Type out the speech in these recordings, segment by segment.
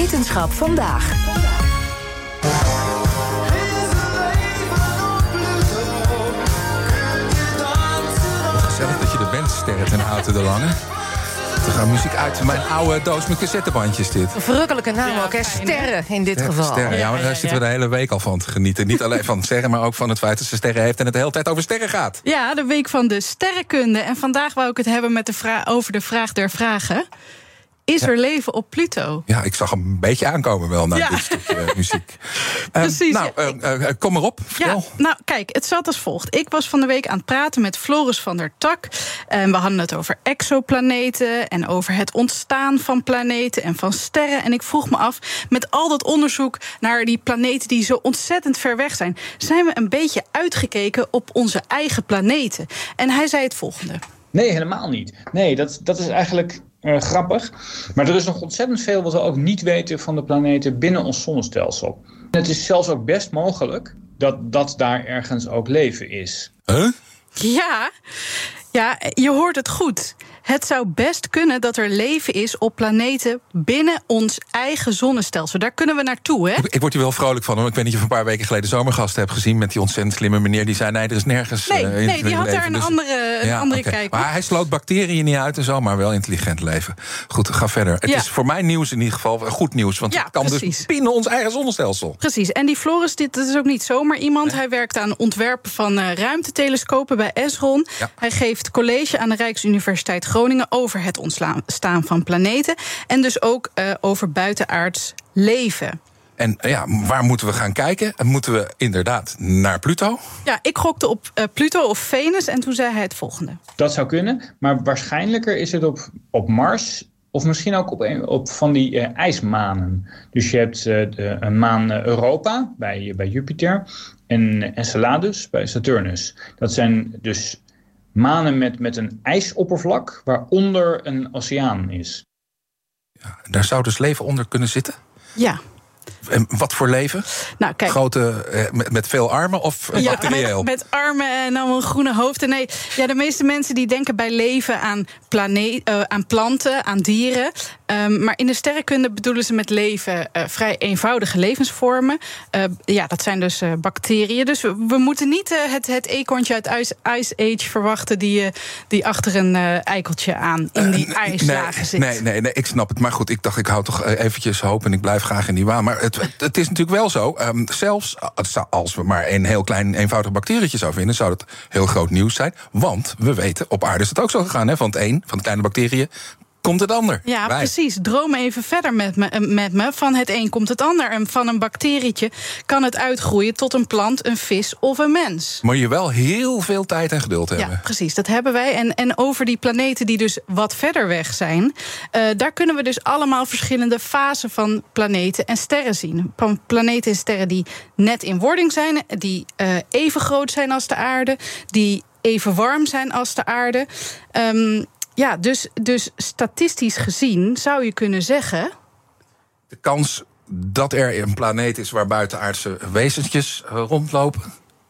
Wetenschap vandaag. Gezellig dat je er bent, Sterren ten Houten de Lange. We gaan muziek uit mijn oude doos met cassettebandjes dit. Verrukkelijke naam ook, hè? Sterren in dit geval. Sterren, ja, maar daar zitten we de hele week al van te genieten. Niet alleen van sterren, maar ook van het feit dat ze sterren heeft... en het de hele tijd over sterren gaat. Ja, de week van de sterrenkunde. En vandaag wou ik het hebben met de over de vraag der vragen. Is er leven op Pluto? Ja, ik zag hem een beetje aankomen wel naar Ja. dit stukje eh, muziek. Eh, Precies. nou, eh, eh, kom maar op, vertel. Ja, nou kijk, het zat als volgt. Ik was van de week aan het praten met Floris van der Tak. En we hadden het over exoplaneten en over het ontstaan van planeten en van sterren. En ik vroeg me af, met al dat onderzoek naar die planeten die zo ontzettend ver weg zijn, zijn we een beetje uitgekeken op onze eigen planeten? En hij zei het volgende. Nee, helemaal niet. Nee, dat, dat is eigenlijk eh, grappig. Maar er is nog ontzettend veel wat we ook niet weten van de planeten binnen ons zonnestelsel. Het is zelfs ook best mogelijk dat, dat daar ergens ook leven is. Huh? Ja, ja, je hoort het goed. Het zou best kunnen dat er leven is op planeten binnen ons eigen zonnestelsel. Daar kunnen we naartoe, hè? Ik, ik word hier wel vrolijk van. hoor. Ik weet niet of je een paar weken geleden zomergasten hebt gezien... met die ontzettend slimme meneer die zei... nee, er is nergens Nee, eh, nee, die had daar een Dus- andere, een Ja, andere kijk op. Maar hij sloot bacteriën niet uit en zo, maar wel intelligent leven. Goed, ga verder. Het Ja. is voor mij nieuws in ieder geval goed nieuws. Want Ja, het kan dus binnen ons eigen zonnestelsel. Precies. En die Floris, dit dat is ook niet zomaar iemand. Hij werkt aan ontwerpen van eh, ruimtetelescopen bij Esron. Hij geeft college aan de Rijksuniversiteit Groningen over het ontstaan van planeten. En dus ook eh, over buitenaards leven. En eh, ja, waar moeten we gaan kijken? Moeten we inderdaad naar Pluto? Ja, ik gokte op eh, Pluto of Venus en toen zei hij het volgende. Dat zou kunnen, maar waarschijnlijker is het op, op Mars of misschien ook op, een- op van die eh, ijsmanen. Dus je hebt eh, de, een maan Europa bij, bij Jupiter en Enceladus bij Saturnus. Dat zijn dus manen met, met een ijsoppervlak waaronder een oceaan is. Daar zou dus leven onder kunnen zitten. Ja. En wat voor leven? Nou, kijk. Grote, eh, met, met veel armen of Ja, materieel? met, met armen en allemaal een groene hoofden. Nee, ja, de meeste mensen die denken bij leven aan, plane- eh, aan planten, aan dieren. Ehm, maar in de sterrenkunde bedoelen ze met leven eh, vrij eenvoudige levensvormen. Ja, dat zijn dus bacteriën. Dus we, we moeten niet het, het eekhoorntje uit Ice, Ice Age verwachten... die, die achter een eikeltje aan in die ijslagen zit. Nee, nee, nee, ik snap het. Maar goed, ik dacht, ik hou toch eventjes hoop en ik blijf graag in die waan. Maar het, het, is natuurlijk wel zo. ehm, zelfs als we maar een heel klein, eenvoudig bacterietje zouden vinden, zou dat heel groot nieuws zijn. Want we weten, op aarde is het ook zo gegaan. Hè? Van het een, van de kleine bacteriën, komt het ander. Ja, Wij. precies. Droom even verder met me, eh, met me. Van het een komt het ander. En van een bacterietje kan het uitgroeien tot een plant, een vis of een mens. Moet je wel heel veel tijd en geduld hebben. Ja, precies. Dat hebben wij. En, en over die planeten die dus wat verder weg zijn, eh, daar kunnen we dus allemaal verschillende fasen van planeten en sterren zien. Van planeten en sterren die net in wording zijn, die eh, even groot zijn als de aarde, die even warm zijn als de aarde. Ehm, ja, dus, dus statistisch gezien zou je kunnen zeggen. De kans dat er een planeet is waar buitenaardse wezentjes eh, rondlopen.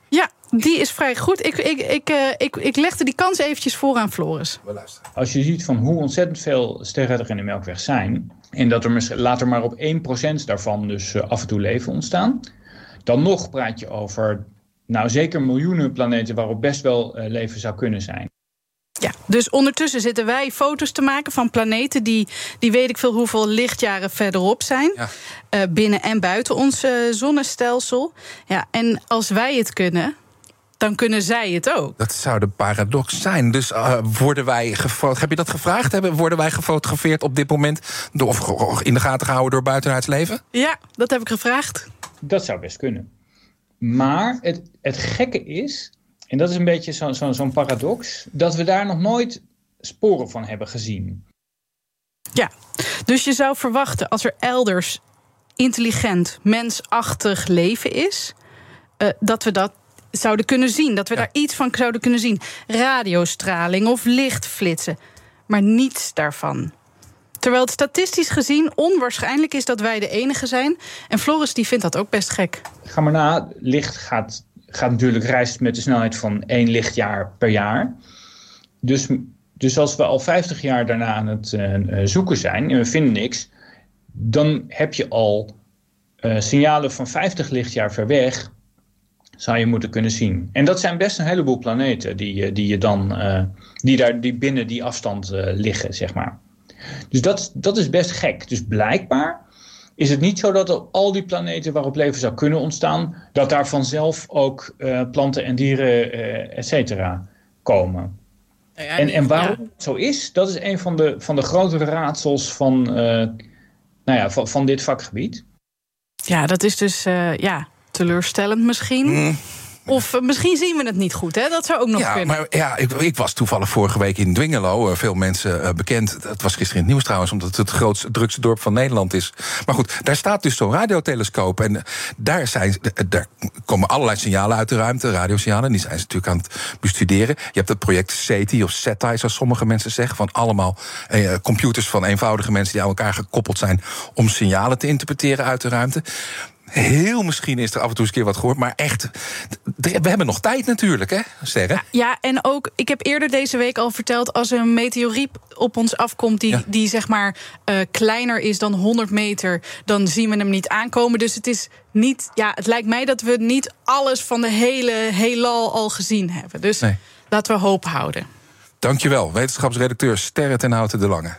Ja, die is vrij goed. Ik, ik, ik, eh, ik, ik legde die kans eventjes voor aan Floris. We luisteren. Als je ziet van hoe ontzettend veel sterren er in de Melkweg zijn... en dat er misschien- later maar op 1% daarvan dus eh, af en toe leven ontstaan... dan nog praat je over nou zeker miljoenen planeten waarop best wel leven zou kunnen zijn. Ja, dus ondertussen zitten wij foto's te maken van planeten die, die weet ik veel hoeveel lichtjaren verderop zijn. Ja. eh, binnen en buiten ons eh, zonnestelsel. Ja, en als wij het kunnen, dan kunnen zij het ook. Dat zou de paradox zijn. Dus eh, worden wij gefo- Heb je dat gevraagd? Hebben, worden wij gefotografeerd op dit moment? Door, of in de gaten gehouden door buitenaards leven? Ja, dat heb ik gevraagd. Dat zou best kunnen. Maar het, het gekke is, en dat is een beetje zo- zo- zo'n paradox... dat we daar nog nooit sporen van hebben gezien. Ja, dus je zou verwachten als er elders intelligent, mensachtig leven is, eh, dat we dat zouden kunnen zien. Dat we Ja. daar iets van zouden kunnen zien. Radiostraling of lichtflitsen. Maar niets daarvan. Terwijl het statistisch gezien onwaarschijnlijk is dat wij de enige zijn. En Floris die vindt dat ook best gek. Ga maar na, licht gaat, gaat natuurlijk reist met de snelheid van één lichtjaar per jaar. Dus, dus als we al 50 jaar daarna aan het eh, eh, zoeken zijn en we vinden niks, dan heb je al uh, signalen van 50 lichtjaar ver weg, zou je moeten kunnen zien. En dat zijn best een heleboel planeten die, die, je dan, die, daar, die binnen die afstand liggen, zeg maar. Dus dat, dat is best gek. Dus blijkbaar is het niet zo dat op al die planeten waarop leven zou kunnen ontstaan, dat daar vanzelf ook uh, planten en dieren, uh, et cetera, komen. Ja, en, en waarom ja. het zo is, dat is een van de, van de grotere raadsels van, uh, nou ja, van, van dit vakgebied. Ja, dat is dus ja, teleurstellend misschien. Mm. Of uh, misschien zien we het niet goed, hè? Dat zou ook nog ja, kunnen. Maar, ja, ik, ik, was toevallig vorige week in Dwingelo. Uh, veel mensen uh, bekend. Het was gisteren in het nieuws trouwens, omdat het het grootste, drukste dorp van Nederland is. Maar goed, daar staat dus zo'n radiotelescoop. En daar, zijn, daar komen allerlei signalen uit de ruimte, radiosignalen. Die zijn ze natuurlijk aan het bestuderen. Je hebt het project SETI of SETI, zoals sommige mensen zeggen. Van allemaal computers van eenvoudige mensen die aan elkaar gekoppeld zijn. om signalen te interpreteren uit de ruimte. Heel misschien is er af en toe eens een keer wat gehoord. Maar echt, we hebben nog tijd natuurlijk, hè, Sterren? Ja, en ook, ik heb eerder deze week al verteld... als een meteoriet op ons afkomt die, ja. die zeg maar uh, kleiner is dan 100 meter... dan zien we hem niet aankomen. Dus het is niet, ja, het lijkt mij dat we niet alles van de hele heelal al gezien hebben. Dus nee. laten we hoop houden. Dankjewel, wetenschapsredacteur Sterre ten Houten de Lange.